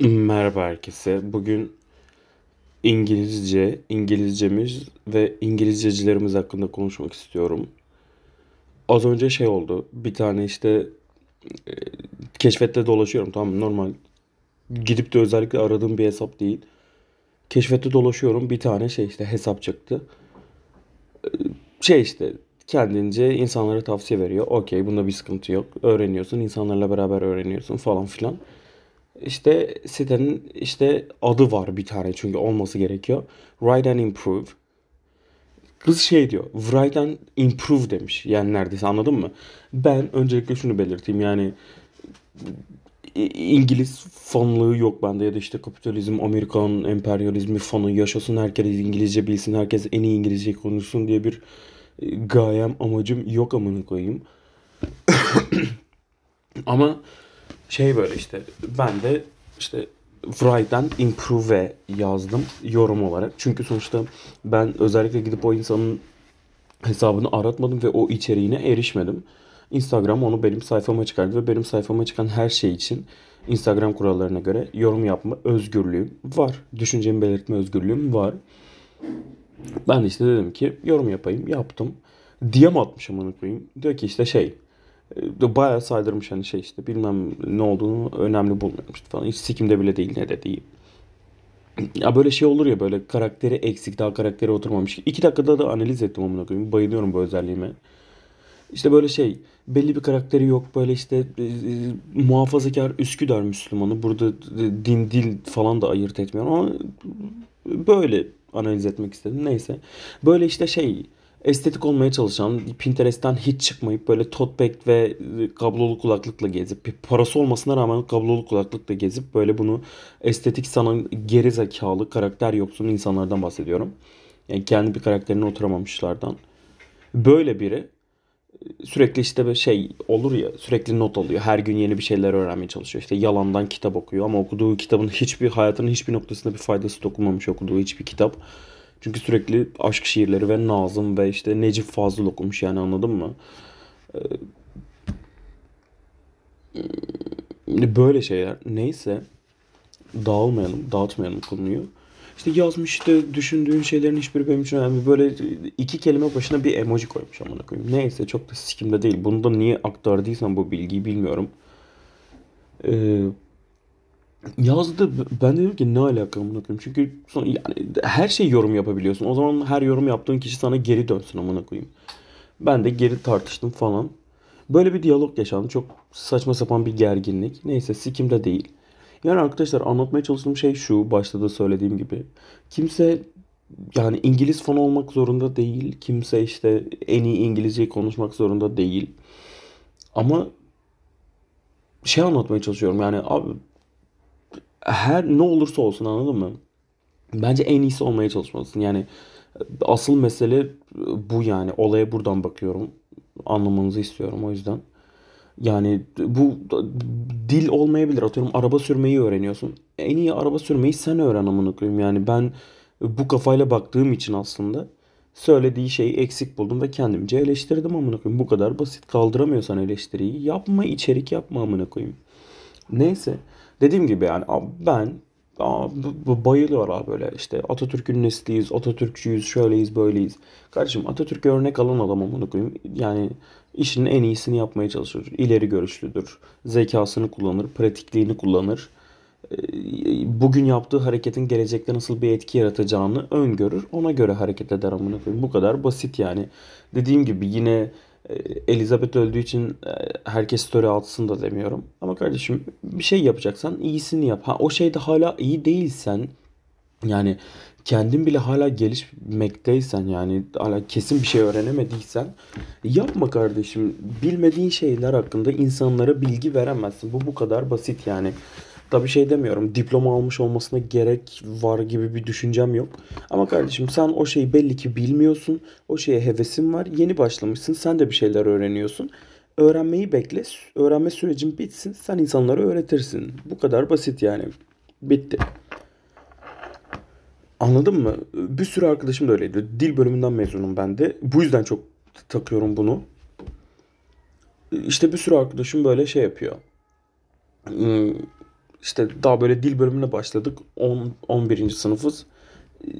Merhaba herkese. Bugün İngilizce, İngilizcemiz ve İngilizcecilerimiz hakkında konuşmak istiyorum. Az önce şey oldu. Bir tane işte e, keşfette dolaşıyorum. Tamam normal. Gidip de özellikle aradığım bir hesap değil. Keşfette dolaşıyorum. Bir tane şey işte hesap çıktı. Şey işte kendince insanlara tavsiye veriyor. Okey bunda bir sıkıntı yok. Öğreniyorsun. insanlarla beraber öğreniyorsun falan filan. İşte sitenin işte adı var bir tane çünkü olması gerekiyor. Write and Improve. Kız şey diyor. Write and Improve demiş. Yani neredeyse anladın mı? Ben öncelikle şunu belirteyim. Yani İngiliz fanlığı yok bende ya da işte kapitalizm, Amerikan emperyalizmi fanı yaşasın herkes İngilizce bilsin, herkes en iyi İngilizce konuşsun diye bir e, gayem, amacım yok amına koyayım. Ama şey böyle işte ben de işte Write'den Improve yazdım yorum olarak. Çünkü sonuçta ben özellikle gidip o insanın hesabını aratmadım ve o içeriğine erişmedim. Instagram onu benim sayfama çıkardı ve benim sayfama çıkan her şey için Instagram kurallarına göre yorum yapma özgürlüğüm var. Düşüncemi belirtme özgürlüğüm var. Ben işte dedim ki yorum yapayım. Yaptım. DM atmışım onu koyayım. Diyor ki işte şey bayağı saydırmış hani şey işte bilmem ne olduğunu önemli bulmuyormuş falan. Hiç sikimde bile değil ne dediği. Ya böyle şey olur ya böyle karakteri eksik daha karakteri oturmamış. İki dakikada da analiz ettim amına koyayım. Bayılıyorum bu özelliğime. İşte böyle şey belli bir karakteri yok böyle işte e, e, muhafazakar Üsküdar Müslümanı burada e, din dil falan da ayırt etmiyorum ama böyle analiz etmek istedim neyse. Böyle işte şey estetik olmaya çalışan, Pinterest'ten hiç çıkmayıp böyle tote bag ve kablolu kulaklıkla gezip, parası olmasına rağmen kablolu kulaklıkla gezip böyle bunu estetik sanan geri zekalı, karakter yoksun insanlardan bahsediyorum. Yani kendi bir karakterine oturamamışlardan. Böyle biri sürekli işte böyle şey olur ya sürekli not alıyor. Her gün yeni bir şeyler öğrenmeye çalışıyor. İşte yalandan kitap okuyor ama okuduğu kitabın hiçbir hayatının hiçbir noktasında bir faydası dokunmamış okuduğu hiçbir kitap. Çünkü sürekli aşk şiirleri ve Nazım ve işte Necip Fazıl okumuş yani anladın mı? Ee, böyle şeyler. Neyse dağılmayalım, dağıtmayalım konuyu. İşte yazmış işte düşündüğün şeylerin hiçbiri benim için önemli. Böyle iki kelime başına bir emoji koymuş amına koyayım. Neyse çok da sikimde değil. Bunu da niye aktardıysan bu bilgiyi bilmiyorum. Ee, Yazdı. Ben dedim ki ne alaka amına koyayım. Çünkü son, yani her şey yorum yapabiliyorsun. O zaman her yorum yaptığın kişi sana geri dönsün amına koyayım. Ben de geri tartıştım falan. Böyle bir diyalog yaşandı. Çok saçma sapan bir gerginlik. Neyse sikimde değil. Yani arkadaşlar anlatmaya çalıştığım şey şu. Başta da söylediğim gibi. Kimse yani İngiliz fon olmak zorunda değil. Kimse işte en iyi İngilizceyi konuşmak zorunda değil. Ama şey anlatmaya çalışıyorum. Yani abi her ne olursa olsun anladın mı? Bence en iyisi olmaya çalışmalısın. Yani asıl mesele bu yani. Olaya buradan bakıyorum. Anlamanızı istiyorum o yüzden. Yani bu dil olmayabilir. Atıyorum araba sürmeyi öğreniyorsun. En iyi araba sürmeyi sen öğren amına koyayım. Yani ben bu kafayla baktığım için aslında söylediği şeyi eksik buldum ve kendimce eleştirdim amına koyayım. Bu kadar basit. Kaldıramıyorsan eleştiriyi yapma, içerik yapma amına koyayım. Neyse. Dediğim gibi yani ben bayılıyorlar böyle işte Atatürk'ün nesliyiz, Atatürkçüyüz, şöyleyiz, böyleyiz. Kardeşim Atatürk örnek alan adam amına koyayım. Yani işinin en iyisini yapmaya çalışır. İleri görüşlüdür. Zekasını kullanır, pratikliğini kullanır. Ee, bugün yaptığı hareketin gelecekte nasıl bir etki yaratacağını öngörür. Ona göre hareket eder amına koyayım. Bu kadar basit yani. Dediğim gibi yine Elizabeth öldüğü için e, herkes story atsın da demiyorum. Ama kardeşim bir şey yapacaksan iyisini yap. Ha o şeyde hala iyi değilsen yani kendin bile hala gelişmekteysen yani hala kesin bir şey öğrenemediysen yapma kardeşim. Bilmediğin şeyler hakkında insanlara bilgi veremezsin. Bu bu kadar basit yani. Tabi şey demiyorum diploma almış olmasına gerek var gibi bir düşüncem yok. Ama kardeşim sen o şeyi belli ki bilmiyorsun. O şeye hevesin var. Yeni başlamışsın. Sen de bir şeyler öğreniyorsun. Öğrenmeyi bekle. Öğrenme sürecin bitsin. Sen insanlara öğretirsin. Bu kadar basit yani. Bitti. Anladın mı? Bir sürü arkadaşım da öyleydi. Dil bölümünden mezunum ben de. Bu yüzden çok takıyorum bunu. İşte bir sürü arkadaşım böyle şey yapıyor. İşte daha böyle dil bölümüne başladık. 10 11. sınıfız. Ee,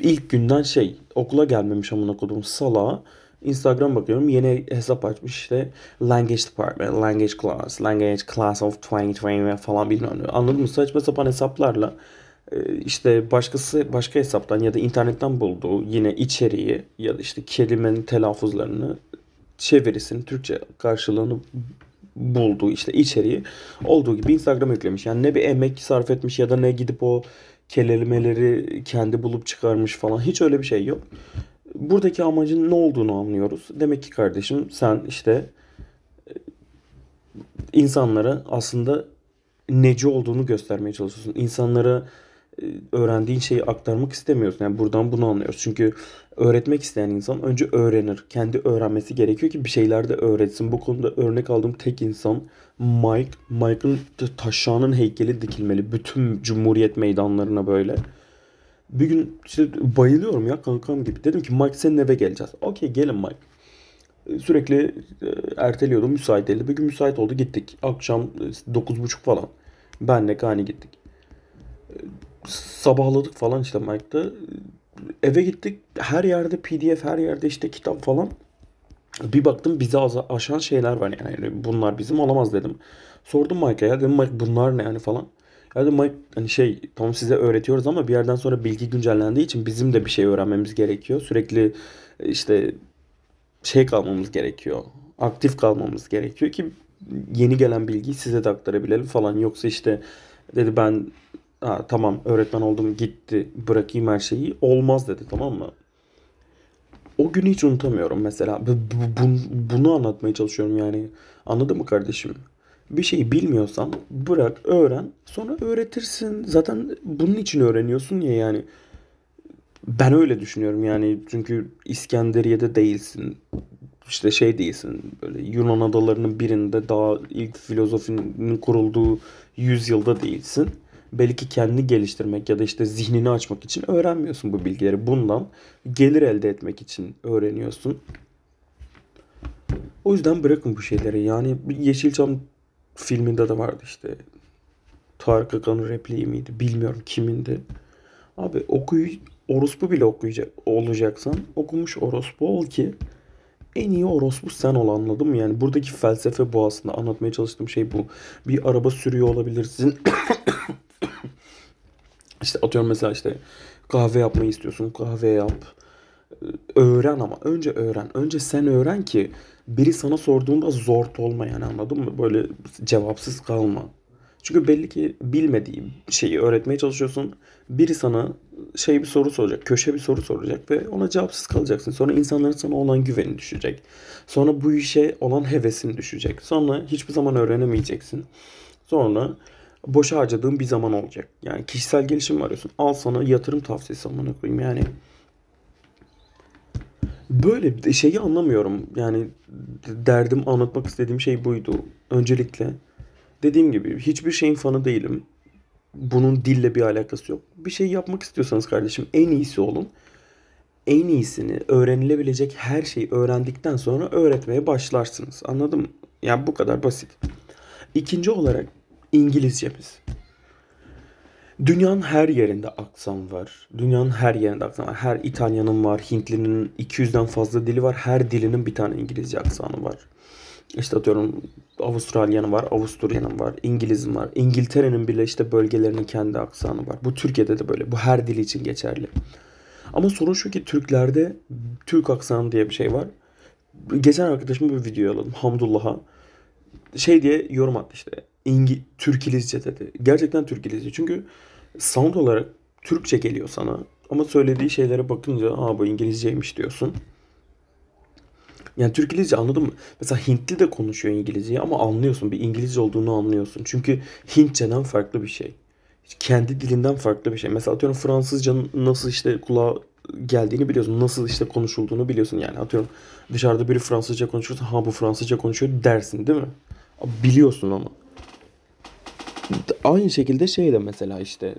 İlk günden şey okula gelmemiş amına kodum salağa. Instagram bakıyorum yeni hesap açmış işte language department, language class, language class of 2020 falan bilmem ne. Anladın mı? Saçma sapan hesaplarla e, işte başkası başka hesaptan ya da internetten bulduğu yine içeriği ya da işte kelimenin telaffuzlarını çevirisini Türkçe karşılığını bulduğu işte içeriği olduğu gibi Instagram yüklemiş. Yani ne bir emek sarf etmiş ya da ne gidip o kelimeleri kendi bulup çıkarmış falan. Hiç öyle bir şey yok. Buradaki amacın ne olduğunu anlıyoruz. Demek ki kardeşim sen işte insanlara aslında neci olduğunu göstermeye çalışıyorsun. İnsanlara e, öğrendiğin şeyi aktarmak istemiyorsun. Yani buradan bunu anlıyoruz. Çünkü öğretmek isteyen insan önce öğrenir. Kendi öğrenmesi gerekiyor ki bir şeyler de öğretsin. Bu konuda örnek aldığım tek insan Mike. Mike'ın taşağının heykeli dikilmeli. Bütün Cumhuriyet meydanlarına böyle. Bir gün işte bayılıyorum ya kankam gibi. Dedim ki Mike senin eve geleceğiz. Okey gelin Mike. Sürekli e, erteliyordum. Müsait değildi. Bir gün müsait oldu gittik. Akşam e, 9.30 falan. Benle Kani gittik. Sabahladık falan işte Mike'da. Eve gittik. Her yerde PDF, her yerde işte kitap falan. Bir baktım bizi aşan şeyler var yani. Yani Bunlar bizim olamaz dedim. Sordum Mike'a ya dedim Mike bunlar ne yani falan. Ya dedim Mike hani şey tamam size öğretiyoruz ama bir yerden sonra bilgi güncellendiği için bizim de bir şey öğrenmemiz gerekiyor. Sürekli işte şey kalmamız gerekiyor. Aktif kalmamız gerekiyor ki yeni gelen bilgiyi size de aktarabilelim falan. Yoksa işte dedi ben ha, tamam öğretmen oldum gitti bırakayım her şeyi. Olmaz dedi tamam mı? O günü hiç unutamıyorum mesela. Bu- bu- bu- bunu anlatmaya çalışıyorum yani. Anladın mı kardeşim? Bir şeyi bilmiyorsan bırak, öğren, sonra öğretirsin. Zaten bunun için öğreniyorsun ya yani. Ben öyle düşünüyorum yani. Çünkü İskenderiye'de değilsin. İşte şey değilsin. Böyle Yunan adalarının birinde daha ilk filozofinin kurulduğu yüzyılda değilsin. Belki kendini geliştirmek ya da işte zihnini açmak için öğrenmiyorsun bu bilgileri. Bundan gelir elde etmek için öğreniyorsun. O yüzden bırakın bu şeyleri. Yani Yeşilçam filminde de vardı işte. Tarık Akan'ın repliği miydi? Bilmiyorum kimindi. Abi okuyu orospu bile okuyacak olacaksan okumuş orospu ol ki en iyi orospu sen ol anladın mı? Yani buradaki felsefe bu aslında. Anlatmaya çalıştığım şey bu. Bir araba sürüyor olabilirsin. İşte atıyorum mesela işte kahve yapmayı istiyorsun. Kahve yap. Öğren ama. Önce öğren. Önce sen öğren ki biri sana sorduğunda zor olma yani anladın mı? Böyle cevapsız kalma. Çünkü belli ki bilmediği şeyi öğretmeye çalışıyorsun. Biri sana şey bir soru soracak, köşe bir soru soracak ve ona cevapsız kalacaksın. Sonra insanların sana olan güveni düşecek. Sonra bu işe olan hevesin düşecek. Sonra hiçbir zaman öğrenemeyeceksin. Sonra boşa harcadığın bir zaman olacak. Yani kişisel gelişim arıyorsun? Al sana yatırım tavsiyesi amına koyayım. Yani böyle bir şeyi anlamıyorum. Yani derdim anlatmak istediğim şey buydu. Öncelikle dediğim gibi hiçbir şeyin fanı değilim. Bunun dille bir alakası yok. Bir şey yapmak istiyorsanız kardeşim en iyisi olun. En iyisini öğrenilebilecek her şeyi öğrendikten sonra öğretmeye başlarsınız. Anladın mı? Yani bu kadar basit. İkinci olarak İngilizcemiz. Dünyanın her yerinde aksan var. Dünyanın her yerinde aksan var. Her İtalyanın var, Hintlinin 200'den fazla dili var. Her dilinin bir tane İngilizce aksanı var. İşte atıyorum Avustralya'nın var, Avusturya'nın var, İngiliz'in var. İngiltere'nin bile işte bölgelerinin kendi aksanı var. Bu Türkiye'de de böyle. Bu her dil için geçerli. Ama sorun şu ki Türklerde Türk aksanı diye bir şey var. Geçen arkadaşımı bir video yolladım. Hamdullah'a. Şey diye yorum attı işte. İngi Türkilizce dedi. Gerçekten Türkilizce. Çünkü sound olarak Türkçe geliyor sana. Ama söylediği şeylere bakınca aa bu İngilizceymiş diyorsun. Yani Türk İngilizce anladın mı? Mesela Hintli de konuşuyor İngilizceyi ama anlıyorsun. Bir İngilizce olduğunu anlıyorsun. Çünkü Hintçeden farklı bir şey. Kendi dilinden farklı bir şey. Mesela atıyorum Fransızcanın nasıl işte kulağa geldiğini biliyorsun. Nasıl işte konuşulduğunu biliyorsun. Yani atıyorum dışarıda biri Fransızca konuşuyorsa ha bu Fransızca konuşuyor dersin değil mi? Biliyorsun ama. Aynı şekilde şey de mesela işte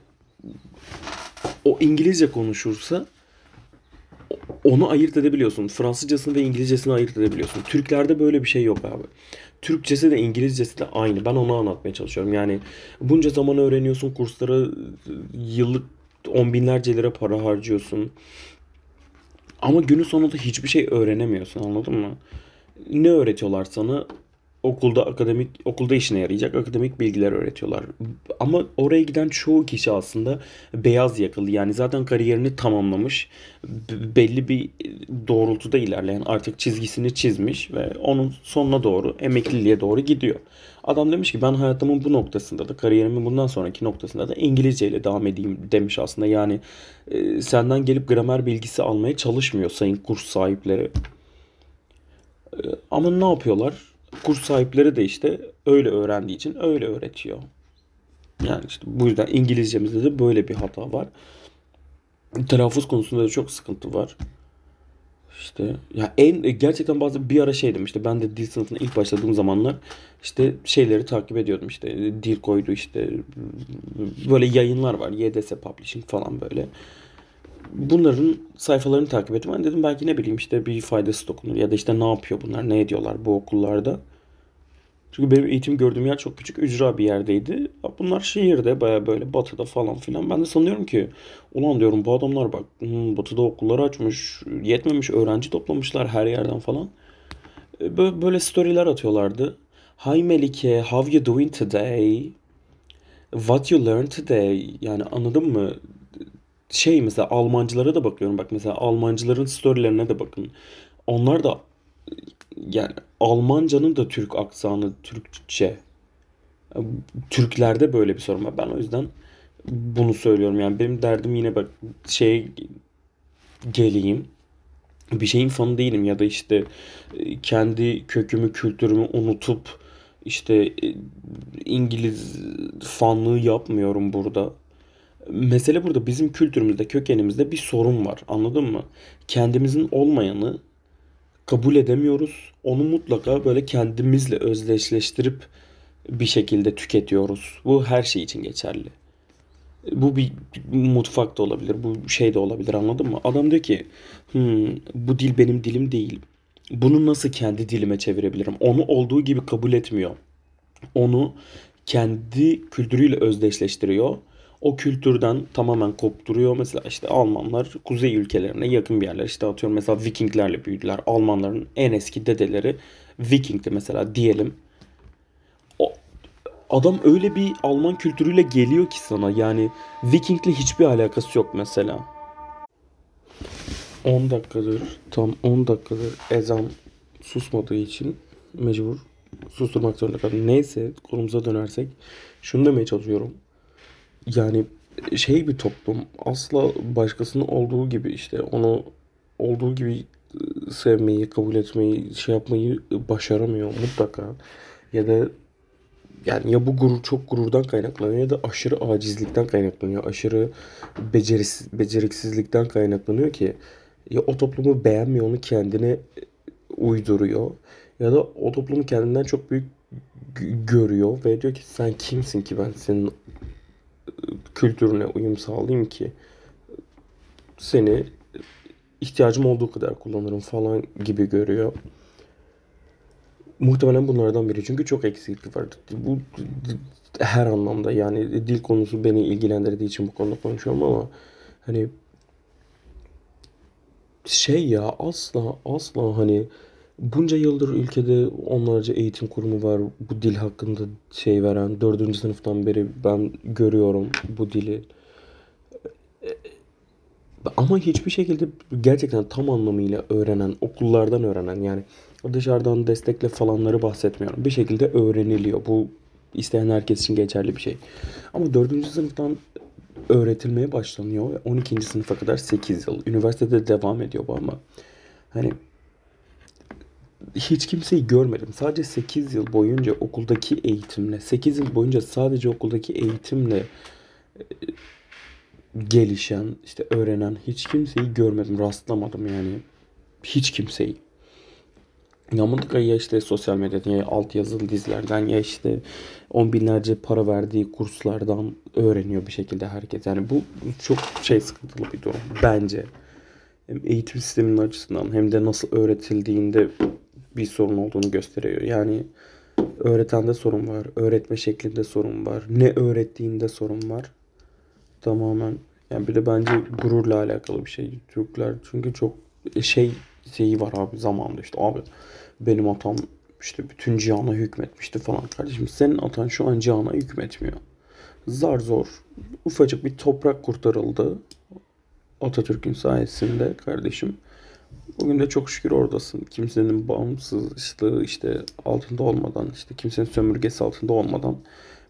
o İngilizce konuşursa onu ayırt edebiliyorsun. Fransızcasını ve İngilizcesini ayırt edebiliyorsun. Türklerde böyle bir şey yok abi. Türkçesi de İngilizcesi de aynı. Ben onu anlatmaya çalışıyorum. Yani bunca zaman öğreniyorsun. Kurslara yıllık on binlerce lira para harcıyorsun. Ama günün sonunda hiçbir şey öğrenemiyorsun anladın mı? Ne öğretiyorlar sana? Okulda akademik okulda işine yarayacak akademik bilgiler öğretiyorlar. Ama oraya giden çoğu kişi aslında beyaz yakalı. Yani zaten kariyerini tamamlamış. belli bir doğrultuda ilerleyen artık çizgisini çizmiş ve onun sonuna doğru emekliliğe doğru gidiyor. Adam demiş ki ben hayatımın bu noktasında da kariyerimin bundan sonraki noktasında da İngilizce ile devam edeyim demiş aslında. Yani e, senden gelip gramer bilgisi almaya çalışmıyor sayın kurs sahipleri. Ama ne yapıyorlar? Kurs sahipleri de işte öyle öğrendiği için öyle öğretiyor. Yani işte bu yüzden İngilizcemizde de böyle bir hata var. Telaffuz konusunda da çok sıkıntı var. İşte ya en gerçekten bazı bir ara şeydim işte ben de dil sınıfına ilk başladığım zamanlar işte şeyleri takip ediyordum işte dil koydu işte böyle yayınlar var YDS Publishing falan böyle. Bunların sayfalarını takip ettim. Ben dedim belki ne bileyim işte bir faydası dokunur ya da işte ne yapıyor bunlar ne ediyorlar bu okullarda. Çünkü benim eğitim gördüğüm yer çok küçük ücra bir yerdeydi. Bunlar şehirde baya böyle batıda falan filan. Ben de sanıyorum ki ulan diyorum bu adamlar bak hmm, batıda okulları açmış yetmemiş öğrenci toplamışlar her yerden falan. E, Böyle, böyle storyler atıyorlardı. Hi Melike, how you doing today? What you learned today? Yani anladın mı? Şey mesela Almancılara da bakıyorum. Bak mesela Almancıların storylerine de bakın. Onlar da yani Almancanın da Türk aksanı, Türkçe. Türklerde böyle bir sorun var. Ben o yüzden bunu söylüyorum. Yani benim derdim yine bak şeye geleyim. Bir şeyin fanı değilim ya da işte e, kendi kökümü, kültürümü unutup işte e, İngiliz fanlığı yapmıyorum burada. Mesele burada bizim kültürümüzde, kökenimizde bir sorun var. Anladın mı? Kendimizin olmayanı kabul edemiyoruz. Onu mutlaka böyle kendimizle özdeşleştirip bir şekilde tüketiyoruz. Bu her şey için geçerli. Bu bir mutfak da olabilir. Bu şey de olabilir anladın mı? Adam diyor ki "Hmm, bu dil benim dilim değil. Bunu nasıl kendi dilime çevirebilirim? Onu olduğu gibi kabul etmiyor. Onu kendi kültürüyle özdeşleştiriyor. O kültürden tamamen kopturuyor. Mesela işte Almanlar kuzey ülkelerine yakın bir yerler. İşte atıyorum mesela Vikinglerle büyüdüler. Almanların en eski dedeleri Viking'ti mesela diyelim. O adam öyle bir Alman kültürüyle geliyor ki sana. Yani Viking'le hiçbir alakası yok mesela. 10 dakikadır, tam 10 dakikadır ezan susmadığı için mecbur susturmak zorunda kaldım. Neyse konumuza dönersek şunu demeye çalışıyorum. Yani şey bir toplum asla başkasının olduğu gibi işte onu olduğu gibi ıı, sevmeyi, kabul etmeyi, şey yapmayı başaramıyor mutlaka. Ya da yani ya bu gurur çok gururdan kaynaklanıyor ya da aşırı acizlikten kaynaklanıyor. Aşırı beceris, beceriksizlikten kaynaklanıyor ki ya o toplumu beğenmiyor onu kendine uyduruyor ya da o toplumu kendinden çok büyük görüyor ve diyor ki sen kimsin ki ben senin kültürüne uyum sağlayayım ki seni ihtiyacım olduğu kadar kullanırım falan gibi görüyor. Muhtemelen bunlardan biri çünkü çok eksiklik var. Bu her anlamda yani dil konusu beni ilgilendirdiği için bu konuda konuşuyorum ama hani şey ya asla asla hani bunca yıldır ülkede onlarca eğitim kurumu var. Bu dil hakkında şey veren dördüncü sınıftan beri ben görüyorum bu dili. Ama hiçbir şekilde gerçekten tam anlamıyla öğrenen okullardan öğrenen yani dışarıdan destekle falanları bahsetmiyorum. Bir şekilde öğreniliyor. Bu isteyen herkes için geçerli bir şey. Ama dördüncü sınıftan öğretilmeye başlanıyor ve 12. sınıfa kadar 8 yıl. Üniversitede devam ediyor bu ama. Hani hiç kimseyi görmedim. Sadece 8 yıl boyunca okuldaki eğitimle, 8 yıl boyunca sadece okuldaki eğitimle gelişen, işte öğrenen hiç kimseyi görmedim, rastlamadım yani. Hiç kimseyi. Ya mutlaka ya işte sosyal medyadan ya alt yazılı dizilerden ya işte on binlerce para verdiği kurslardan öğreniyor bir şekilde herkes. Yani bu çok şey sıkıntılı bir durum bence. hem eğitim sisteminin açısından hem de nasıl öğretildiğinde bir sorun olduğunu gösteriyor. Yani öğretende sorun var, öğretme şeklinde sorun var, ne öğrettiğinde sorun var. Tamamen yani bir de bence gururla alakalı bir şey. Türkler çünkü çok şey şeyi var abi zamanda işte abi benim atam işte bütün cihana hükmetmişti falan. Kardeşim senin atan şu an cihana hükmetmiyor. Zar zor ufacık bir toprak kurtarıldı. Atatürk'ün sayesinde kardeşim. Bugün de çok şükür oradasın. Kimsenin bağımsızlığı işte altında olmadan, işte kimsenin sömürgesi altında olmadan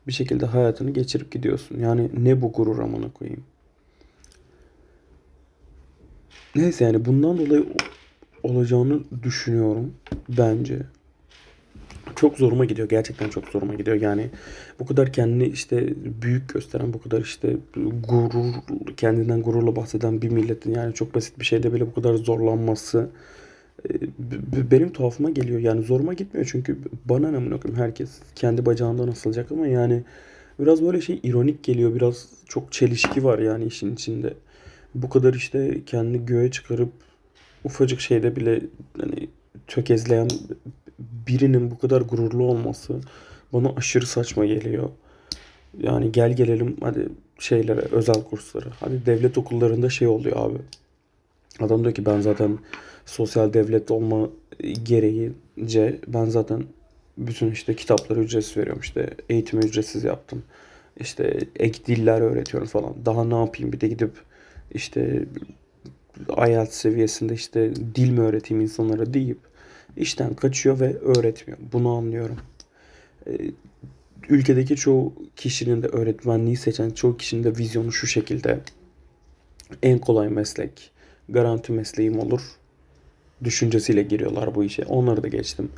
bir şekilde hayatını geçirip gidiyorsun. Yani ne bu gurur amına koyayım. Neyse yani bundan dolayı olacağını düşünüyorum bence. Çok zoruma gidiyor. Gerçekten çok zoruma gidiyor. Yani bu kadar kendini işte büyük gösteren, bu kadar işte gurur, kendinden gururla bahseden bir milletin yani çok basit bir şeyde bile bu kadar zorlanması e, benim tuhafıma geliyor. Yani zoruma gitmiyor çünkü bana ne amına herkes kendi bacağından asılacak ama yani biraz böyle şey ironik geliyor. Biraz çok çelişki var yani işin içinde. Bu kadar işte kendini göğe çıkarıp ufacık şeyde bile hani tökezleyen birinin bu kadar gururlu olması bana aşırı saçma geliyor. Yani gel gelelim hadi şeylere, özel kurslara. Hadi devlet okullarında şey oluyor abi. Adam diyor ki ben zaten sosyal devlet olma gereğince ben zaten bütün işte kitapları ücretsiz veriyorum. İşte eğitimi ücretsiz yaptım. İşte ek diller öğretiyorum falan. Daha ne yapayım bir de gidip işte IELTS seviyesinde işte dil mi öğreteyim insanlara deyip işten kaçıyor ve öğretmiyor. Bunu anlıyorum. Ee, ülkedeki çoğu kişinin de öğretmenliği seçen çoğu kişinin de vizyonu şu şekilde. En kolay meslek, garanti mesleğim olur. Düşüncesiyle giriyorlar bu işe. Onları da geçtim.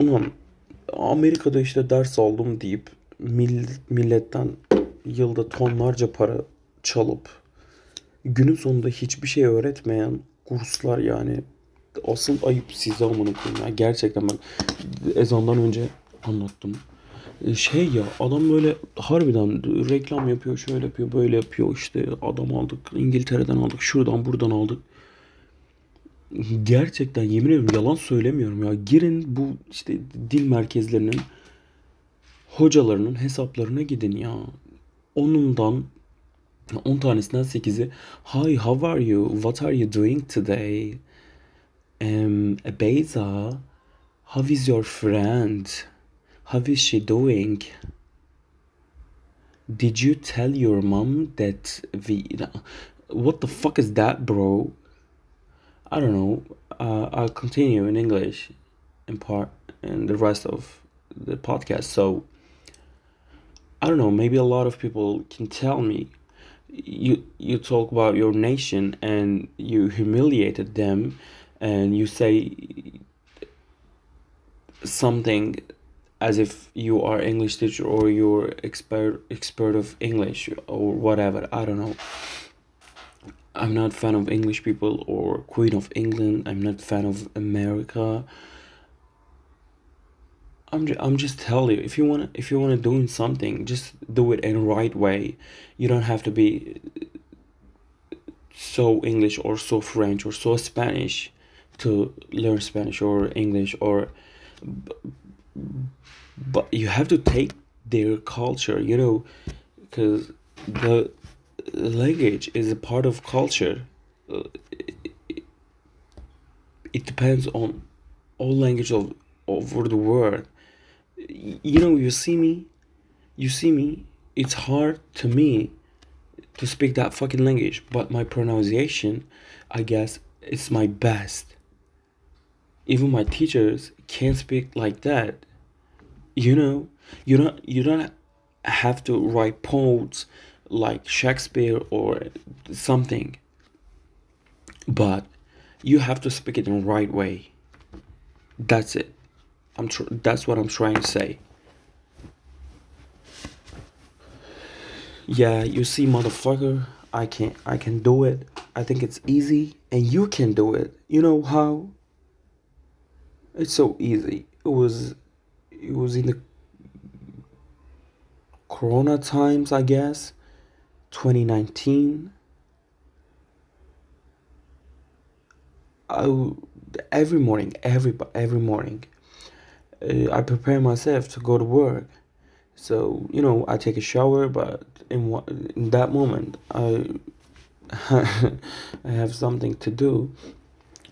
Ulan Amerika'da işte ders aldım deyip milletten yılda tonlarca para çalıp günün sonunda hiçbir şey öğretmeyen kurslar yani asıl ayıp size amına koyayım ya. Gerçekten ben ezandan önce anlattım. E, şey ya adam böyle harbiden reklam yapıyor şöyle yapıyor böyle yapıyor işte adam aldık İngiltere'den aldık şuradan buradan aldık. Gerçekten yemin ediyorum yalan söylemiyorum ya. Girin bu işte dil merkezlerinin hocalarının hesaplarına gidin ya. Onundan 10 tanesinden 8'i Hi how are you? What are you doing today? Um, Beza, how is your friend? How is she doing? Did you tell your mom that we. What the fuck is that, bro? I don't know. Uh, I'll continue in English in part and the rest of the podcast. So, I don't know. Maybe a lot of people can tell me you you talk about your nation and you humiliated them and you say something as if you are English teacher or you're expert expert of English or whatever. I don't know. I'm not fan of English people or Queen of England. I'm not fan of America. I'm just, I'm just telling you if you want if you want to do something just do it in the right way. You don't have to be so English or so French or so Spanish to learn Spanish or English or but you have to take their culture, you know, because the language is a part of culture. Uh, it, it depends on all language of over the world. You know, you see me, you see me. It's hard to me to speak that fucking language, but my pronunciation, I guess, is my best even my teachers can't speak like that. You know you don't you don't have to write poems like shakespeare or something. But you have to speak it in the right way. That's it. I'm tr- that's what i'm trying to say. Yeah you see motherfucker i can i can do it. I think it's easy and you can do it. You know how it's so easy. It was it was in the corona times, I guess. 2019. I, every morning, every every morning, uh, I prepare myself to go to work. So you know, I take a shower, but in what in that moment, I I have something to do.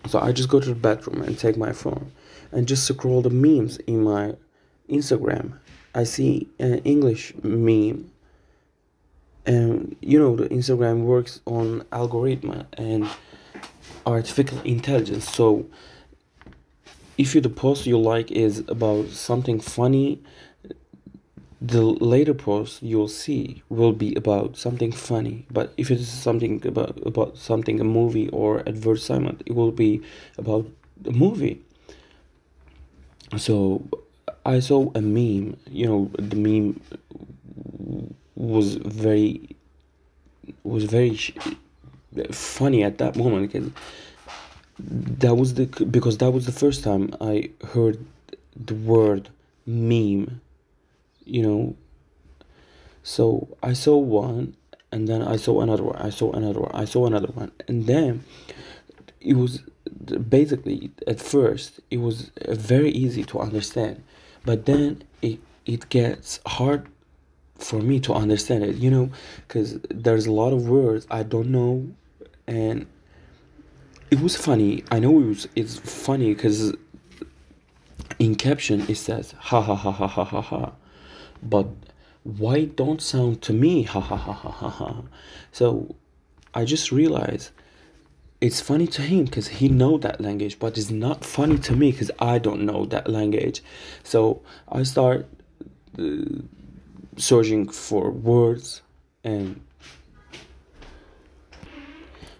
So I just go to the bathroom and take my phone and just scroll the memes in my Instagram. I see an English meme and you know the Instagram works on algorithm and artificial intelligence. So if you the post you like is about something funny, the later post you'll see will be about something funny. But if it is something about about something a movie or advertisement, it will be about the movie. So I saw a meme. You know the meme was very was very funny at that moment because that was the because that was the first time I heard the word meme you know so I saw one and then I saw another one I saw another one I saw another one and then it was basically at first it was uh, very easy to understand but then it it gets hard for me to understand it, you know, because there's a lot of words I don't know, and it was funny. I know it was it's funny because in caption it says ha ha ha ha ha ha ha, but why don't sound to me ha ha ha ha ha ha? So I just realized it's funny to him because he know that language, but it's not funny to me because I don't know that language. So I start. Uh, searching for words and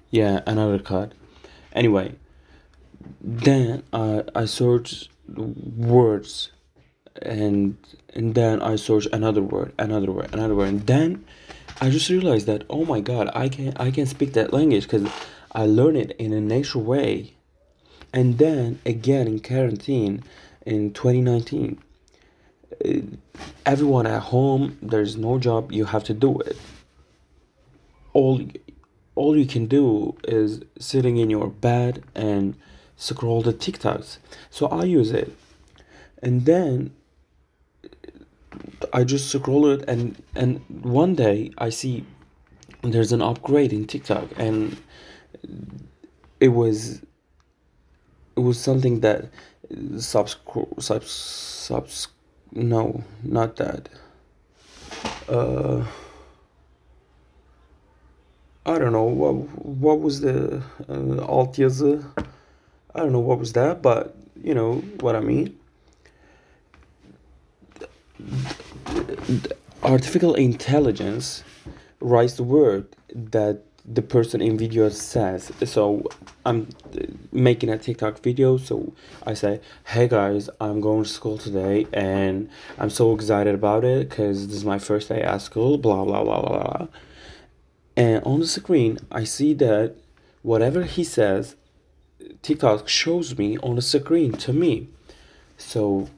yeah another card anyway then I I search words and and then I search another word another word another word and then I just realized that oh my god I can I can speak that language because I learned it in a natural way. And then again in quarantine in 2019 uh, everyone at home there's no job you have to do it. All all you can do is sitting in your bed and scroll the tiktoks. So i use it. And then uh, i just scroll it and and one day i see there's an upgrade in tiktok and it was it was something that subs subs subs no, not that. Uh, I don't know what what was the uh, alt yazı. I don't know what was that, but you know what I mean. Artificial intelligence writes the word that the person in video says. So I'm making a TikTok video. So I say, "Hey guys, I'm going to school today, and I'm so excited about it because this is my first day at school." Blah blah blah blah blah. And on the screen, I see that whatever he says, TikTok shows me on the screen to me. So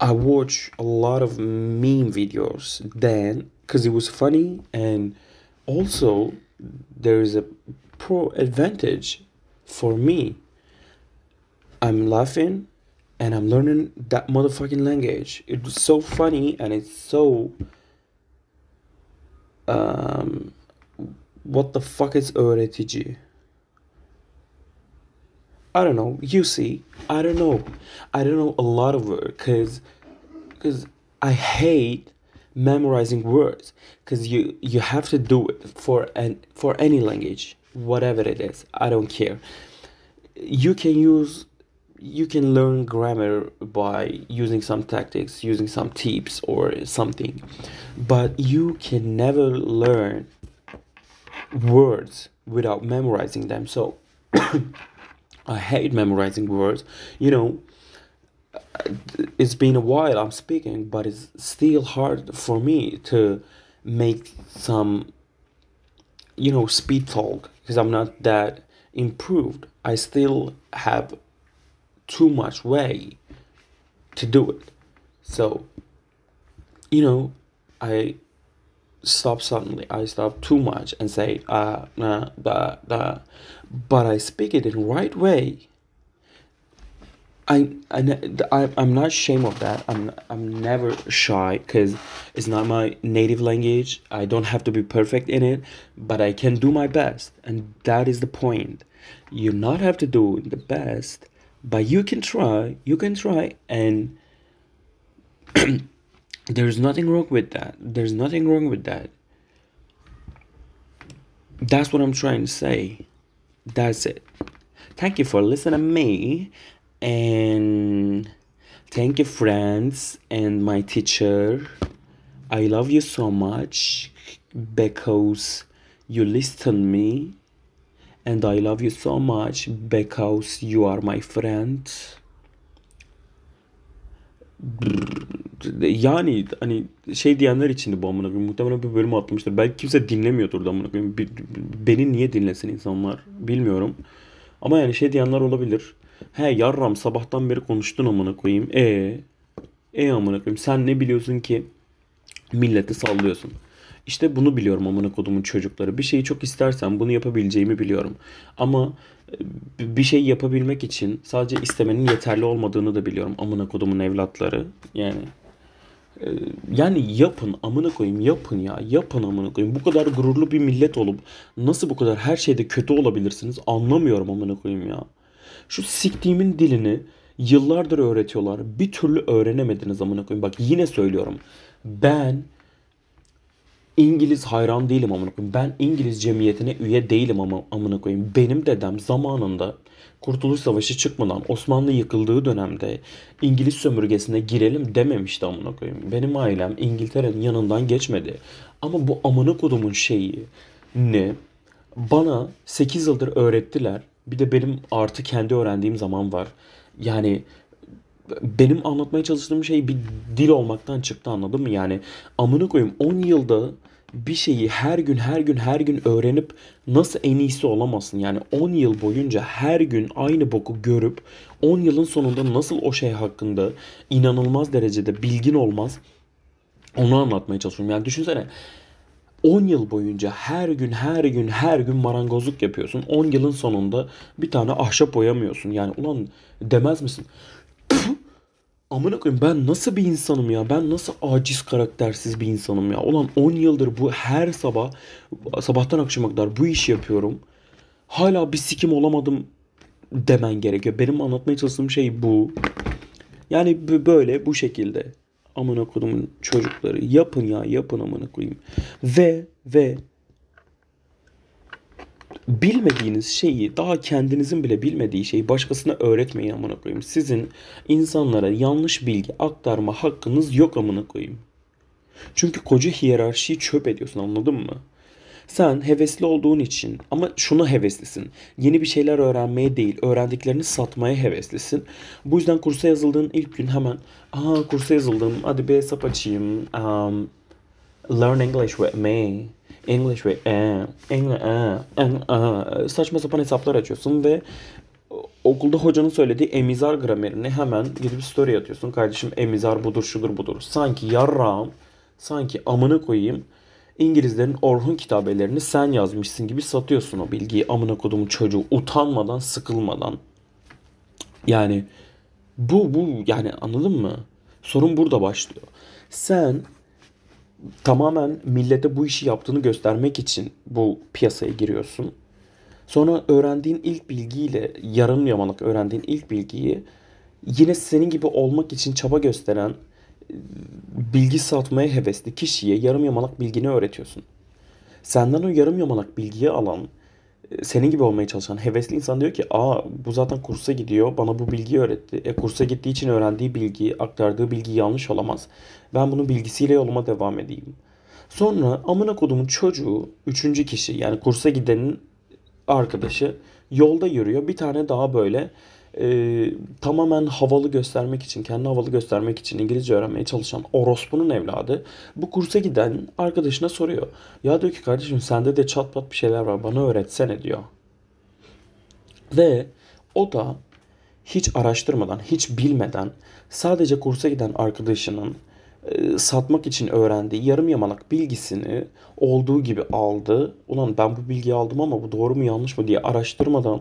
I watch a lot of meme videos then because it was funny and also there is a pro advantage for me i'm laughing and i'm learning that motherfucking language it's so funny and it's so um what the fuck is öğretici I don't know. You see, I don't know. I don't know a lot of words because because I hate memorizing words because you you have to do it for an for any language whatever it is i don't care. You can use you can learn grammar by using some tactics using some tips or something but you can never learn words without memorizing them. So i hate memorizing words you know it's been a while I'm speaking, but it's still hard for me to make some, you know, speed talk because I'm not that improved. I still have too much way to do it. So, you know, I stop suddenly. I stop too much and say ah nah da da, but I speak it in right way. I, I, I'm not ashamed of that. I'm, I'm never shy because it's not my native language. I don't have to be perfect in it, but I can do my best. And that is the point. You not have to do the best, but you can try. You can try. And there's nothing wrong with that. There's nothing wrong with that. That's what I'm trying to say. That's it. Thank you for listening to me and thank you friends and my teacher i love you so much because you listen me and i love you so much because you are my friend yani hani şey diyenler içindi bu amına koyayım. Muhtemelen bir bölüm atmıştır. Belki kimse dinlemiyordur da amına koyayım. Beni niye dinlesin insanlar bilmiyorum. Ama yani şey diyenler olabilir. He yarram sabahtan beri konuştun amına koyayım. E e amına koyayım. Sen ne biliyorsun ki milleti sallıyorsun. İşte bunu biliyorum amına kodumun çocukları. Bir şeyi çok istersen bunu yapabileceğimi biliyorum. Ama e, bir şey yapabilmek için sadece istemenin yeterli olmadığını da biliyorum amına kodumun evlatları. Yani e, yani yapın amına koyayım yapın ya yapın amına koyayım. Bu kadar gururlu bir millet olup nasıl bu kadar her şeyde kötü olabilirsiniz anlamıyorum amına koyayım ya. Şu siktiğimin dilini yıllardır öğretiyorlar. Bir türlü öğrenemediniz amına koyayım. Bak yine söylüyorum. Ben İngiliz hayran değilim amına koyayım. Ben İngiliz cemiyetine üye değilim ama amına koyayım. Benim dedem zamanında Kurtuluş Savaşı çıkmadan Osmanlı yıkıldığı dönemde İngiliz sömürgesine girelim dememişti amına koyayım. Benim ailem İngiltere'nin yanından geçmedi. Ama bu amına kodumun şeyi ne? Bana 8 yıldır öğrettiler. Bir de benim artı kendi öğrendiğim zaman var. Yani benim anlatmaya çalıştığım şey bir dil olmaktan çıktı anladın mı? Yani amına koyayım 10 yılda bir şeyi her gün her gün her gün öğrenip nasıl en iyisi olamazsın? Yani 10 yıl boyunca her gün aynı boku görüp 10 yılın sonunda nasıl o şey hakkında inanılmaz derecede bilgin olmaz? Onu anlatmaya çalışıyorum. Yani düşünsene 10 yıl boyunca her gün her gün her gün marangozluk yapıyorsun. 10 yılın sonunda bir tane ahşap boyamıyorsun. Yani ulan demez misin? Amına koyayım ben nasıl bir insanım ya? Ben nasıl aciz karaktersiz bir insanım ya? Ulan 10 yıldır bu her sabah sabahtan akşama kadar bu işi yapıyorum. Hala bir sikim olamadım demen gerekiyor. Benim anlatmaya çalıştığım şey bu. Yani böyle bu şekilde amına kodumun çocukları yapın ya yapın amına koyayım. Ve ve bilmediğiniz şeyi daha kendinizin bile bilmediği şeyi başkasına öğretmeyin amına koyayım. Sizin insanlara yanlış bilgi aktarma hakkınız yok amına koyayım. Çünkü koca hiyerarşiyi çöp ediyorsun anladın mı? Sen hevesli olduğun için ama şunu heveslisin. Yeni bir şeyler öğrenmeye değil, öğrendiklerini satmaya heveslisin. Bu yüzden kursa yazıldığın ilk gün hemen aa kursa yazıldım hadi bir hesap açayım. Um, learn English with me. English with e, English, e, e, saçma sapan hesaplar açıyorsun ve okulda hocanın söylediği emizar gramerini hemen gidip story atıyorsun. Kardeşim emizar budur şudur budur. Sanki yarrağım, sanki amını koyayım İngilizlerin Orhun kitabelerini sen yazmışsın gibi satıyorsun o bilgiyi amına kodumun çocuğu utanmadan sıkılmadan. Yani bu bu yani anladın mı? Sorun burada başlıyor. Sen tamamen millete bu işi yaptığını göstermek için bu piyasaya giriyorsun. Sonra öğrendiğin ilk bilgiyle yarım yamalak öğrendiğin ilk bilgiyi yine senin gibi olmak için çaba gösteren bilgi satmaya hevesli kişiye yarım yamalak bilgini öğretiyorsun. Senden o yarım yamalak bilgiyi alan, e, senin gibi olmaya çalışan hevesli insan diyor ki aa bu zaten kursa gidiyor bana bu bilgiyi öğretti. E kursa gittiği için öğrendiği bilgi, aktardığı bilgi yanlış olamaz. Ben bunun bilgisiyle yoluma devam edeyim. Sonra amına kodumun çocuğu üçüncü kişi yani kursa gidenin arkadaşı yolda yürüyor. Bir tane daha böyle e, tamamen havalı göstermek için, kendi havalı göstermek için İngilizce öğrenmeye çalışan orospunun evladı bu kursa giden arkadaşına soruyor. Ya diyor ki kardeşim sende de çat pat bir şeyler var bana öğretsene diyor. Ve o da hiç araştırmadan, hiç bilmeden sadece kursa giden arkadaşının e, satmak için öğrendiği yarım yamalak bilgisini olduğu gibi aldı. Ulan ben bu bilgiyi aldım ama bu doğru mu yanlış mı diye araştırmadan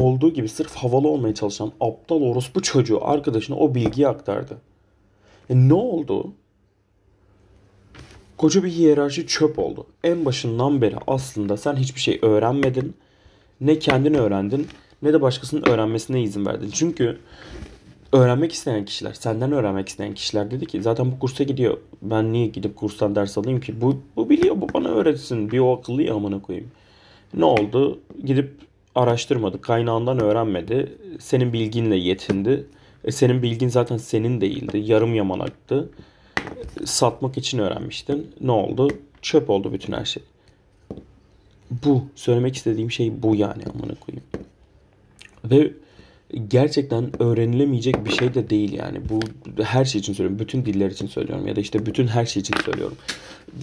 olduğu gibi sırf havalı olmaya çalışan aptal orospu çocuğu arkadaşına o bilgiyi aktardı. E ne oldu? Koca bir hiyerarşi çöp oldu. En başından beri aslında sen hiçbir şey öğrenmedin. Ne kendin öğrendin ne de başkasının öğrenmesine izin verdin. Çünkü öğrenmek isteyen kişiler, senden öğrenmek isteyen kişiler dedi ki zaten bu kursa gidiyor. Ben niye gidip kurstan ders alayım ki? Bu, bu biliyor, bu bana öğretsin. Bir o akıllı amına koyayım. Ne oldu? Gidip araştırmadı, kaynağından öğrenmedi. Senin bilginle yetindi. E senin bilgin zaten senin değildi. Yarım yamanaktı. Satmak için öğrenmiştin. Ne oldu? Çöp oldu bütün her şey. Bu. Söylemek istediğim şey bu yani amına koyayım. Ve gerçekten öğrenilemeyecek bir şey de değil yani. Bu her şey için söylüyorum. Bütün diller için söylüyorum ya da işte bütün her şey için söylüyorum.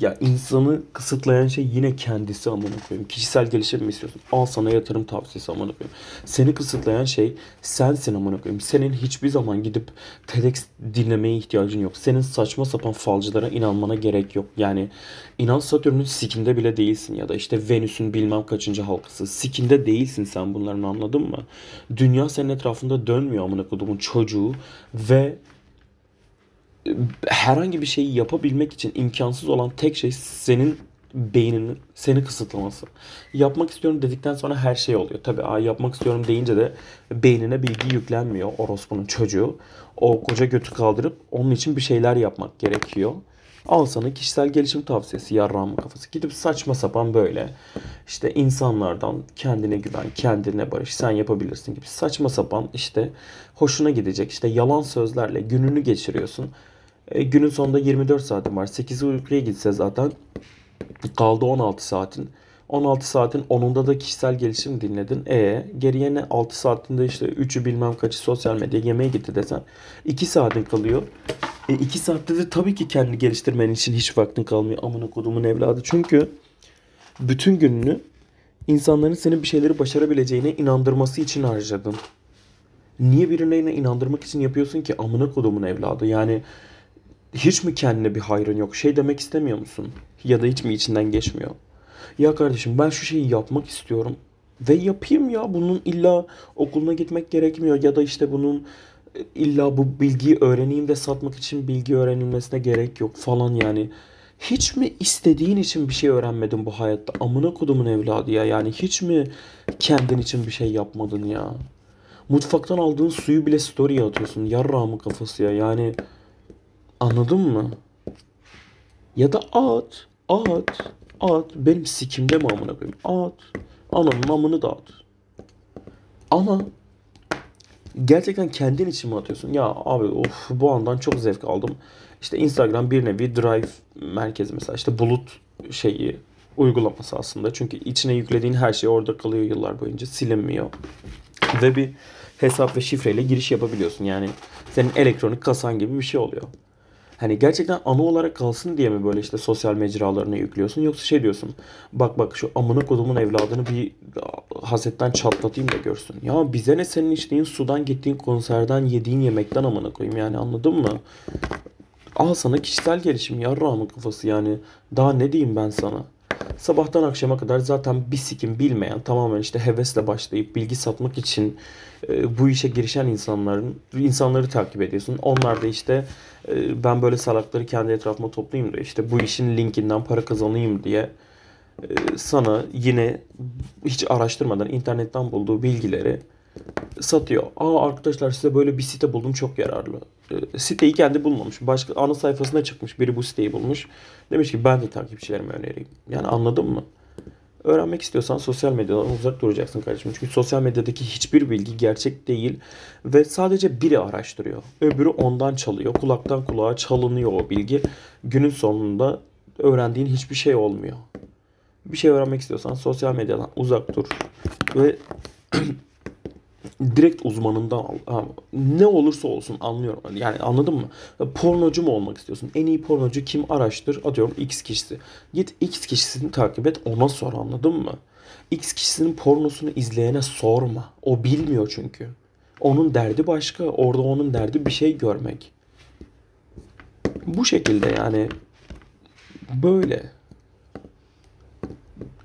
Ya insanı kısıtlayan şey yine kendisi amına koyayım. Kişisel gelişim mi istiyorsun? Al sana yatırım tavsiyesi amına koyayım. Seni kısıtlayan şey sensin amına koyayım. Senin hiçbir zaman gidip TEDx dinlemeye ihtiyacın yok. Senin saçma sapan falcılara inanmana gerek yok. Yani inan Satürn'ün sikinde bile değilsin ya da işte Venüs'ün bilmem kaçıncı halkası. Sikinde değilsin sen bunların anladın mı? Dünya senin etrafında dönmüyor amına koyduğumun çocuğu ve herhangi bir şeyi yapabilmek için imkansız olan tek şey senin beyninin seni kısıtlaması. Yapmak istiyorum dedikten sonra her şey oluyor. Tabii Aa, yapmak istiyorum deyince de beynine bilgi yüklenmiyor orospunun çocuğu. O koca götü kaldırıp onun için bir şeyler yapmak gerekiyor. Al sana kişisel gelişim tavsiyesi yarrağımın kafası. Gidip saçma sapan böyle işte insanlardan kendine güven, kendine barış, sen yapabilirsin gibi saçma sapan işte hoşuna gidecek işte yalan sözlerle gününü geçiriyorsun. E, günün sonunda 24 saatin var. 8'i uykuya gitse zaten kaldı 16 saatin. 16 saatin 10'unda da kişisel gelişim dinledin. E geriye ne 6 saatinde işte 3'ü bilmem kaçı sosyal medya yemeğe gitti desen 2 saatin kalıyor. E 2 saatte de tabii ki kendi geliştirmen için hiç vaktin kalmıyor. Amına kodumun evladı. Çünkü bütün gününü insanların senin bir şeyleri başarabileceğine inandırması için harcadın. Niye birine inandırmak için yapıyorsun ki amına kodumun evladı? Yani hiç mi kendine bir hayrın yok? Şey demek istemiyor musun? Ya da hiç mi içinden geçmiyor? Ya kardeşim ben şu şeyi yapmak istiyorum ve yapayım ya. Bunun illa okuluna gitmek gerekmiyor ya da işte bunun e, illa bu bilgiyi öğreneyim ve satmak için bilgi öğrenilmesine gerek yok falan yani. Hiç mi istediğin için bir şey öğrenmedin bu hayatta? Amına kodumun evladı ya. Yani hiç mi kendin için bir şey yapmadın ya? Mutfaktan aldığın suyu bile story'e atıyorsun. Yarrağımın kafası ya. Yani Anladın mı? Ya da at. At. At. Benim sikimde mi amına koyayım? At. Ananın amını da at. Ama gerçekten kendin için mi atıyorsun? Ya abi of bu andan çok zevk aldım. İşte Instagram bir nevi drive merkezi mesela işte bulut şeyi uygulaması aslında. Çünkü içine yüklediğin her şey orada kalıyor yıllar boyunca silinmiyor. Ve bir hesap ve şifreyle giriş yapabiliyorsun. Yani senin elektronik kasan gibi bir şey oluyor. Hani gerçekten anı olarak kalsın diye mi böyle işte sosyal mecralarına yüklüyorsun yoksa şey diyorsun bak bak şu amına kodumun evladını bir hasetten çatlatayım da görsün. Ya bize ne senin içtiğin sudan gittiğin konserden yediğin yemekten amına koyayım yani anladın mı? Al sana kişisel gelişim yarrağımın kafası yani daha ne diyeyim ben sana. Sabahtan akşama kadar zaten bir sikim bilmeyen tamamen işte hevesle başlayıp bilgi satmak için e, bu işe girişen insanların insanları takip ediyorsun. Onlar da işte ben böyle salakları kendi etrafıma toplayayım da işte bu işin linkinden para kazanayım diye e, sana yine hiç araştırmadan internetten bulduğu bilgileri satıyor. Aa arkadaşlar size böyle bir site buldum çok yararlı. E, siteyi kendi bulmamış. Başka ana sayfasına çıkmış. Biri bu siteyi bulmuş. Demiş ki ben de takipçilerime önereyim. Yani anladın mı? Öğrenmek istiyorsan sosyal medyadan uzak duracaksın kardeşim. Çünkü sosyal medyadaki hiçbir bilgi gerçek değil ve sadece biri araştırıyor. Öbürü ondan çalıyor. Kulaktan kulağa çalınıyor o bilgi. Günün sonunda öğrendiğin hiçbir şey olmuyor. Bir şey öğrenmek istiyorsan sosyal medyadan uzak dur ve direkt uzmanından al. Ha, ne olursa olsun anlıyorum. Yani anladın mı? Pornocu mu olmak istiyorsun? En iyi pornocu kim araştır? Atıyorum X kişisi. Git X kişisini takip et ona sor anladın mı? X kişisinin pornosunu izleyene sorma. O bilmiyor çünkü. Onun derdi başka. Orada onun derdi bir şey görmek. Bu şekilde yani böyle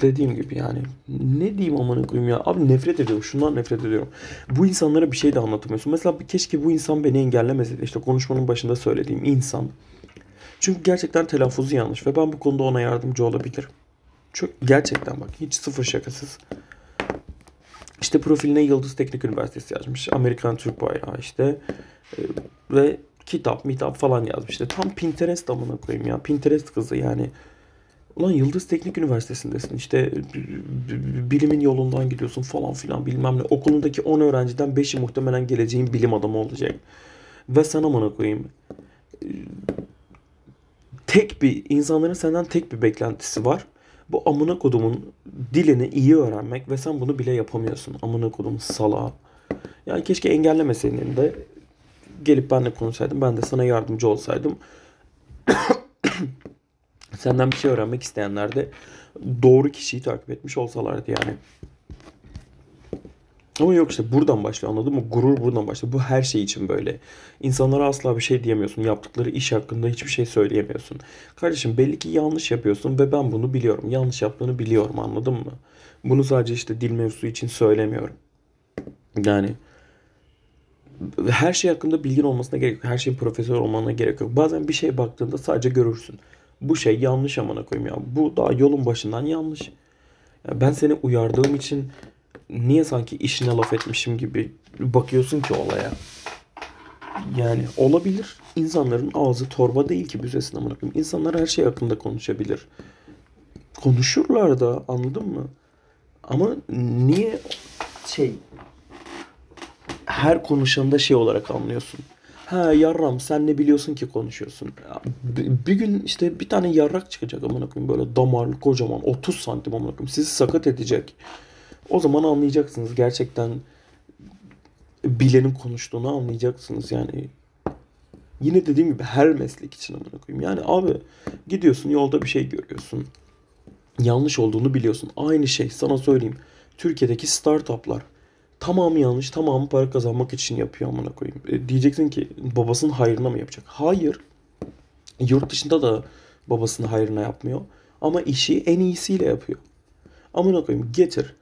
dediğim gibi yani ne diyeyim amına koyayım ya? Abi nefret ediyorum şundan nefret ediyorum. Bu insanlara bir şey de anlatamıyorsun. Mesela keşke bu insan beni engellemeseydi işte konuşmanın başında söylediğim insan. Çünkü gerçekten telaffuzu yanlış ve ben bu konuda ona yardımcı olabilirim. Çok gerçekten bak hiç sıfır şakasız. İşte profiline Yıldız Teknik Üniversitesi yazmış Amerikan Türk bayrağı işte e, ve kitap mitap falan yazmış. İşte tam Pinterest amına koyayım ya Pinterest kızı yani Ulan Yıldız Teknik Üniversitesi'ndesin. İşte bilimin yolundan gidiyorsun falan filan bilmem ne. Okulundaki 10 öğrenciden 5'i muhtemelen geleceğin bilim adamı olacak. Ve sana amına koyayım. Tek bir, insanların senden tek bir beklentisi var. Bu amına kodumun dilini iyi öğrenmek ve sen bunu bile yapamıyorsun. Amına kodum salağa. Yani keşke engellemeseydin de gelip benimle konuşsaydın. Ben de sana yardımcı olsaydım. Senden bir şey öğrenmek isteyenler de doğru kişiyi takip etmiş olsalardı yani. Ama yok işte buradan başlıyor anladın mı? Gurur buradan başlıyor. Bu her şey için böyle. İnsanlara asla bir şey diyemiyorsun. Yaptıkları iş hakkında hiçbir şey söyleyemiyorsun. Kardeşim belli ki yanlış yapıyorsun ve ben bunu biliyorum. Yanlış yaptığını biliyorum anladın mı? Bunu sadece işte dil mevzusu için söylemiyorum. Yani her şey hakkında bilgin olmasına gerek yok. Her şeyin profesör olmana gerek yok. Bazen bir şeye baktığında sadece görürsün. Bu şey yanlış amına koyayım ya. Bu daha yolun başından yanlış. Ya ben seni uyardığım için niye sanki işine laf etmişim gibi bakıyorsun ki olaya. Yani olabilir. İnsanların ağzı torba değil ki büzesin amına koyayım. İnsanlar her şey hakkında konuşabilir. Konuşurlar da anladın mı? Ama niye şey her konuşanda şey olarak anlıyorsun. Ha yarram sen ne biliyorsun ki konuşuyorsun. Ya, bir, gün işte bir tane yarrak çıkacak amına koyayım böyle damarlı kocaman 30 santim amına koyayım sizi sakat edecek. O zaman anlayacaksınız gerçekten bilenin konuştuğunu anlayacaksınız yani. Yine dediğim gibi her meslek için amına koyayım. Yani abi gidiyorsun yolda bir şey görüyorsun. Yanlış olduğunu biliyorsun. Aynı şey sana söyleyeyim. Türkiye'deki startuplar tamamı yanlış, tamamı para kazanmak için yapıyor amına koyayım. E, diyeceksin ki babasının hayrına mı yapacak? Hayır. Yurt dışında da babasının hayrına yapmıyor. Ama işi en iyisiyle yapıyor. Amına koyayım getir.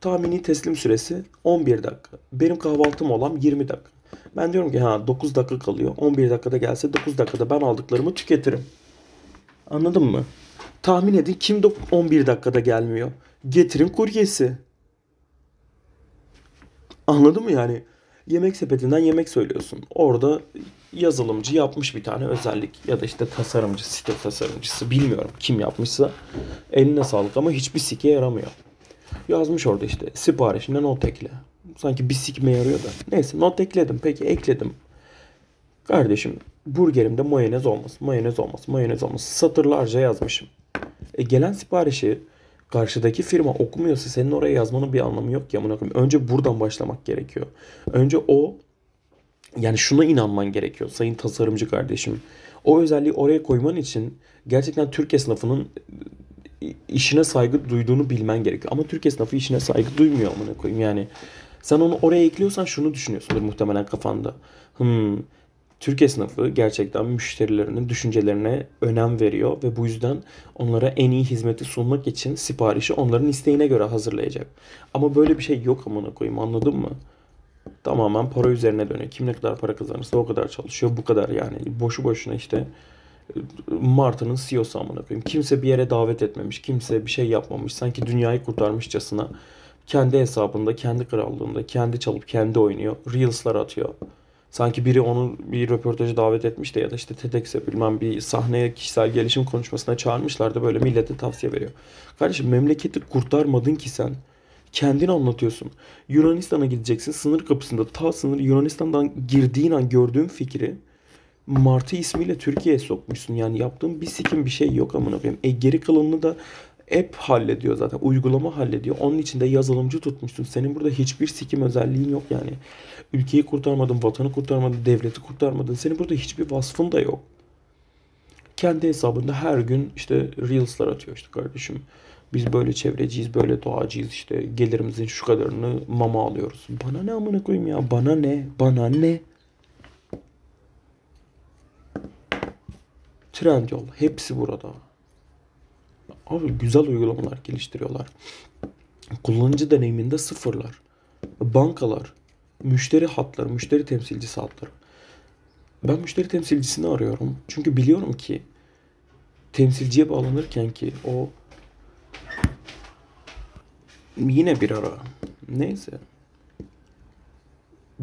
Tahmini teslim süresi 11 dakika. Benim kahvaltım olan 20 dakika. Ben diyorum ki ha 9 dakika kalıyor. 11 dakikada gelse 9 dakikada ben aldıklarımı tüketirim. Anladın mı? Tahmin edin kim de 11 dakikada gelmiyor. Getirin kuryesi. Anladın mı yani? Yemek sepetinden yemek söylüyorsun. Orada yazılımcı yapmış bir tane özellik ya da işte tasarımcı, site tasarımcısı bilmiyorum kim yapmışsa eline sağlık ama hiçbir sike yaramıyor. Yazmış orada işte siparişine not ekle. Sanki bir sikme yarıyor da. Neyse not ekledim. Peki ekledim. Kardeşim burgerimde mayonez olmaz, mayonez olmaz, mayonez olmaz. Satırlarca yazmışım. E, gelen siparişi karşıdaki firma okumuyorsa senin oraya yazmanın bir anlamı yok ki amına. Önce buradan başlamak gerekiyor. Önce o yani şuna inanman gerekiyor sayın tasarımcı kardeşim. O özelliği oraya koyman için gerçekten Türk esnafının işine saygı duyduğunu bilmen gerekiyor. Ama Türk esnafı işine saygı duymuyor amına koyayım. Yani sen onu oraya ekliyorsan şunu düşünüyorsundur muhtemelen kafanda. Hmm, Türk esnafı gerçekten müşterilerinin düşüncelerine önem veriyor ve bu yüzden onlara en iyi hizmeti sunmak için siparişi onların isteğine göre hazırlayacak. Ama böyle bir şey yok amına koyayım anladın mı? Tamamen para üzerine dönüyor. Kim ne kadar para kazanırsa o kadar çalışıyor. Bu kadar yani. Boşu boşuna işte Martı'nın CEO'su amına koyayım. Kimse bir yere davet etmemiş. Kimse bir şey yapmamış. Sanki dünyayı kurtarmışçasına kendi hesabında, kendi krallığında, kendi çalıp kendi oynuyor. Reels'lar atıyor. Sanki biri onu bir röportajı davet etmiş de ya da işte TEDx'e bilmem bir sahneye kişisel gelişim konuşmasına çağırmışlar da böyle millete tavsiye veriyor. Kardeşim memleketi kurtarmadın ki sen. Kendin anlatıyorsun. Yunanistan'a gideceksin. Sınır kapısında ta sınır Yunanistan'dan girdiğin an gördüğün fikri Martı ismiyle Türkiye'ye sokmuşsun. Yani yaptığın bir sikim bir şey yok amına koyayım. E geri kalanını da app hallediyor zaten. Uygulama hallediyor. Onun içinde yazılımcı tutmuşsun. Senin burada hiçbir sikim özelliğin yok yani. Ülkeyi kurtarmadın, vatanı kurtarmadın, devleti kurtarmadın. Senin burada hiçbir vasfın da yok. Kendi hesabında her gün işte Reels'lar atıyor işte kardeşim. Biz böyle çevreciyiz, böyle doğacıyız işte. Gelirimizin şu kadarını mama alıyoruz. Bana ne amına koyayım ya? Bana ne? Bana ne? Trendyol hepsi burada. Abi güzel uygulamalar geliştiriyorlar. Kullanıcı deneyiminde sıfırlar. Bankalar, müşteri hatları, müşteri temsilcisi hatları. Ben müşteri temsilcisini arıyorum. Çünkü biliyorum ki temsilciye bağlanırken ki o yine bir ara. Neyse.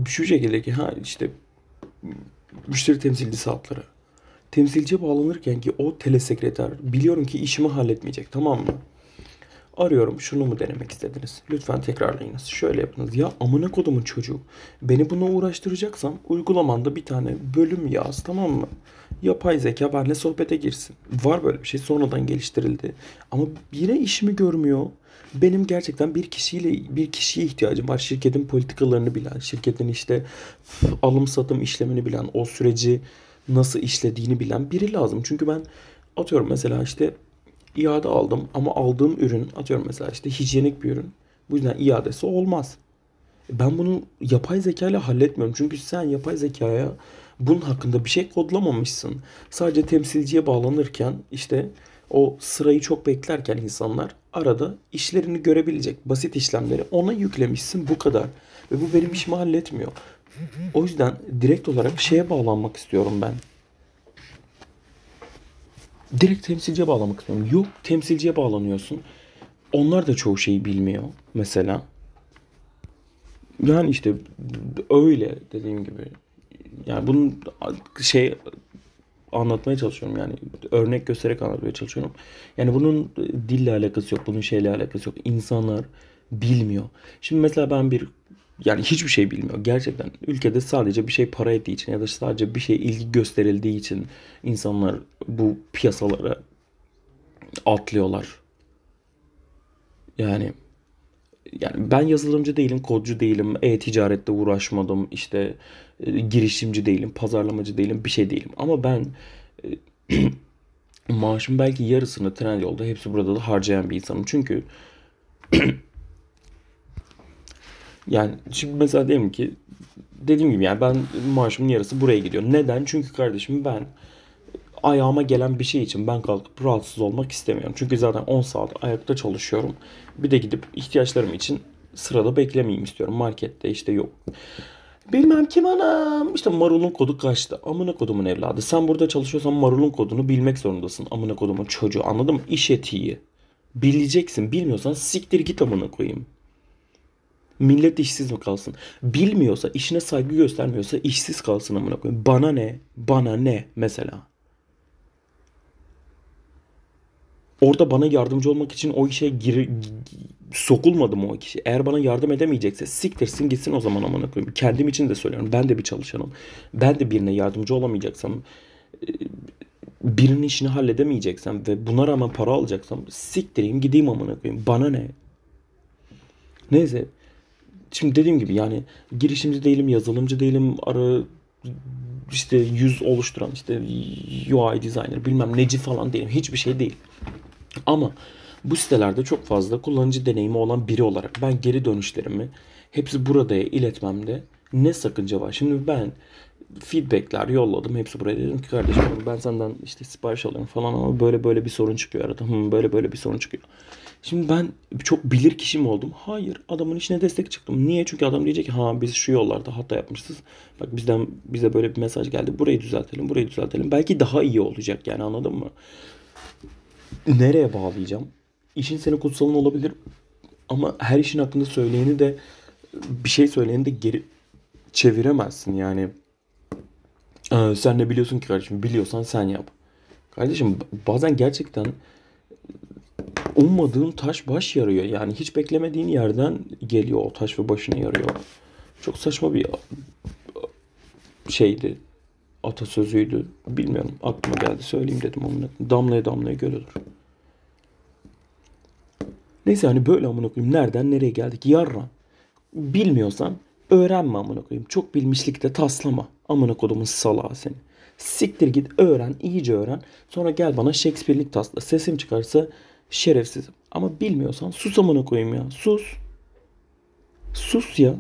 Şu şekilde ki ha işte müşteri temsilcisi hatları. Temsilciye bağlanırken ki o telesekreter biliyorum ki işimi halletmeyecek tamam mı? Arıyorum şunu mu denemek istediniz? Lütfen tekrarlayınız. Şöyle yapınız. Ya amına kodumun çocuğu. Beni buna uğraştıracaksan uygulamanda bir tane bölüm yaz tamam mı? Yapay zeka benimle sohbete girsin. Var böyle bir şey sonradan geliştirildi. Ama yine işimi görmüyor. Benim gerçekten bir kişiyle bir kişiye ihtiyacım var. Şirketin politikalarını bilen, şirketin işte alım satım işlemini bilen, o süreci nasıl işlediğini bilen biri lazım. Çünkü ben atıyorum mesela işte iade aldım ama aldığım ürün atıyorum mesela işte hijyenik bir ürün. Bu yüzden iadesi olmaz. Ben bunu yapay zeka ile halletmiyorum. Çünkü sen yapay zekaya bunun hakkında bir şey kodlamamışsın. Sadece temsilciye bağlanırken işte o sırayı çok beklerken insanlar arada işlerini görebilecek basit işlemleri ona yüklemişsin bu kadar. Ve bu benim işimi halletmiyor. O yüzden direkt olarak şeye bağlanmak istiyorum ben. Direkt temsilciye bağlamak istiyorum. Yok temsilciye bağlanıyorsun. Onlar da çoğu şeyi bilmiyor mesela. Yani işte öyle dediğim gibi. Yani bunun şey anlatmaya çalışıyorum yani örnek göstererek anlatmaya çalışıyorum. Yani bunun dille alakası yok, bunun şeyle alakası yok. İnsanlar bilmiyor. Şimdi mesela ben bir yani hiçbir şey bilmiyor gerçekten. Ülkede sadece bir şey para ettiği için ya da sadece bir şey ilgi gösterildiği için insanlar bu piyasalara atlıyorlar. Yani yani ben yazılımcı değilim, kodcu değilim, e-ticarette uğraşmadım, işte e, girişimci değilim, pazarlamacı değilim, bir şey değilim. Ama ben e, maaşım belki yarısını Trendyol'da hepsi burada da harcayan bir insanım. Çünkü yani şimdi mesela diyelim ki dediğim gibi yani ben maaşımın yarısı buraya gidiyor. Neden? Çünkü kardeşim ben ayağıma gelen bir şey için ben kalkıp rahatsız olmak istemiyorum. Çünkü zaten 10 saat ayakta çalışıyorum. Bir de gidip ihtiyaçlarım için sırada beklemeyeyim istiyorum. Markette işte yok. Bilmem kim anam. İşte marulun kodu kaçtı. Amına kodumun evladı. Sen burada çalışıyorsan marulun kodunu bilmek zorundasın. Amına kodumun çocuğu anladın mı? İş etiği. Bileceksin. Bilmiyorsan siktir git amına koyayım. Millet işsiz mi kalsın? Bilmiyorsa, işine saygı göstermiyorsa işsiz kalsın amına koyayım. Bana ne? Bana ne mesela? Orada bana yardımcı olmak için o işe gir, sokulmadım o kişi. Eğer bana yardım edemeyecekse siktirsin gitsin o zaman amına koyayım. Kendim için de söylüyorum. Ben de bir çalışanım. Ben de birine yardımcı olamayacaksam e, birinin işini halledemeyeceksem ve buna rağmen para alacaksam siktireyim gideyim amına koyayım. Bana ne? Neyse şimdi dediğim gibi yani girişimci değilim, yazılımcı değilim, ara işte yüz oluşturan işte UI designer bilmem neci falan değilim. Hiçbir şey değil. Ama bu sitelerde çok fazla kullanıcı deneyimi olan biri olarak ben geri dönüşlerimi hepsi burada iletmemde ne sakınca var? Şimdi ben feedbackler yolladım. Hepsi buraya dedim ki kardeşim ben senden işte sipariş alıyorum falan ama böyle böyle bir sorun çıkıyor arada. Hı, böyle böyle bir sorun çıkıyor. Şimdi ben çok bilir kişi mi oldum? Hayır. Adamın işine destek çıktım. Niye? Çünkü adam diyecek ki ha biz şu yollarda hata yapmışız. Bak bizden bize böyle bir mesaj geldi. Burayı düzeltelim, burayı düzeltelim. Belki daha iyi olacak yani anladın mı? Nereye bağlayacağım? İşin senin kutsalın olabilir. Ama her işin hakkında söyleyeni de bir şey söyleyeni de geri çeviremezsin yani. Ee, sen ne biliyorsun ki kardeşim? Biliyorsan sen yap. Kardeşim bazen gerçekten ummadığın taş baş yarıyor. Yani hiç beklemediğin yerden geliyor o taş ve başına yarıyor. Çok saçma bir şeydi. Atasözüydü. Bilmiyorum. Aklıma geldi. Söyleyeyim dedim amına. Damlaya damlaya göl olur. Neyse hani böyle amına koyayım. Nereden nereye geldik? Yarra. Bilmiyorsan öğrenme amına koyayım. Çok bilmişlikte taslama. Amına kodumun salağı seni. Siktir git öğren, iyice öğren. Sonra gel bana Shakespeare'lik tasla. Sesim çıkarsa şerefsizim. Ama bilmiyorsan sus amına koyayım ya. Sus. Sus ya.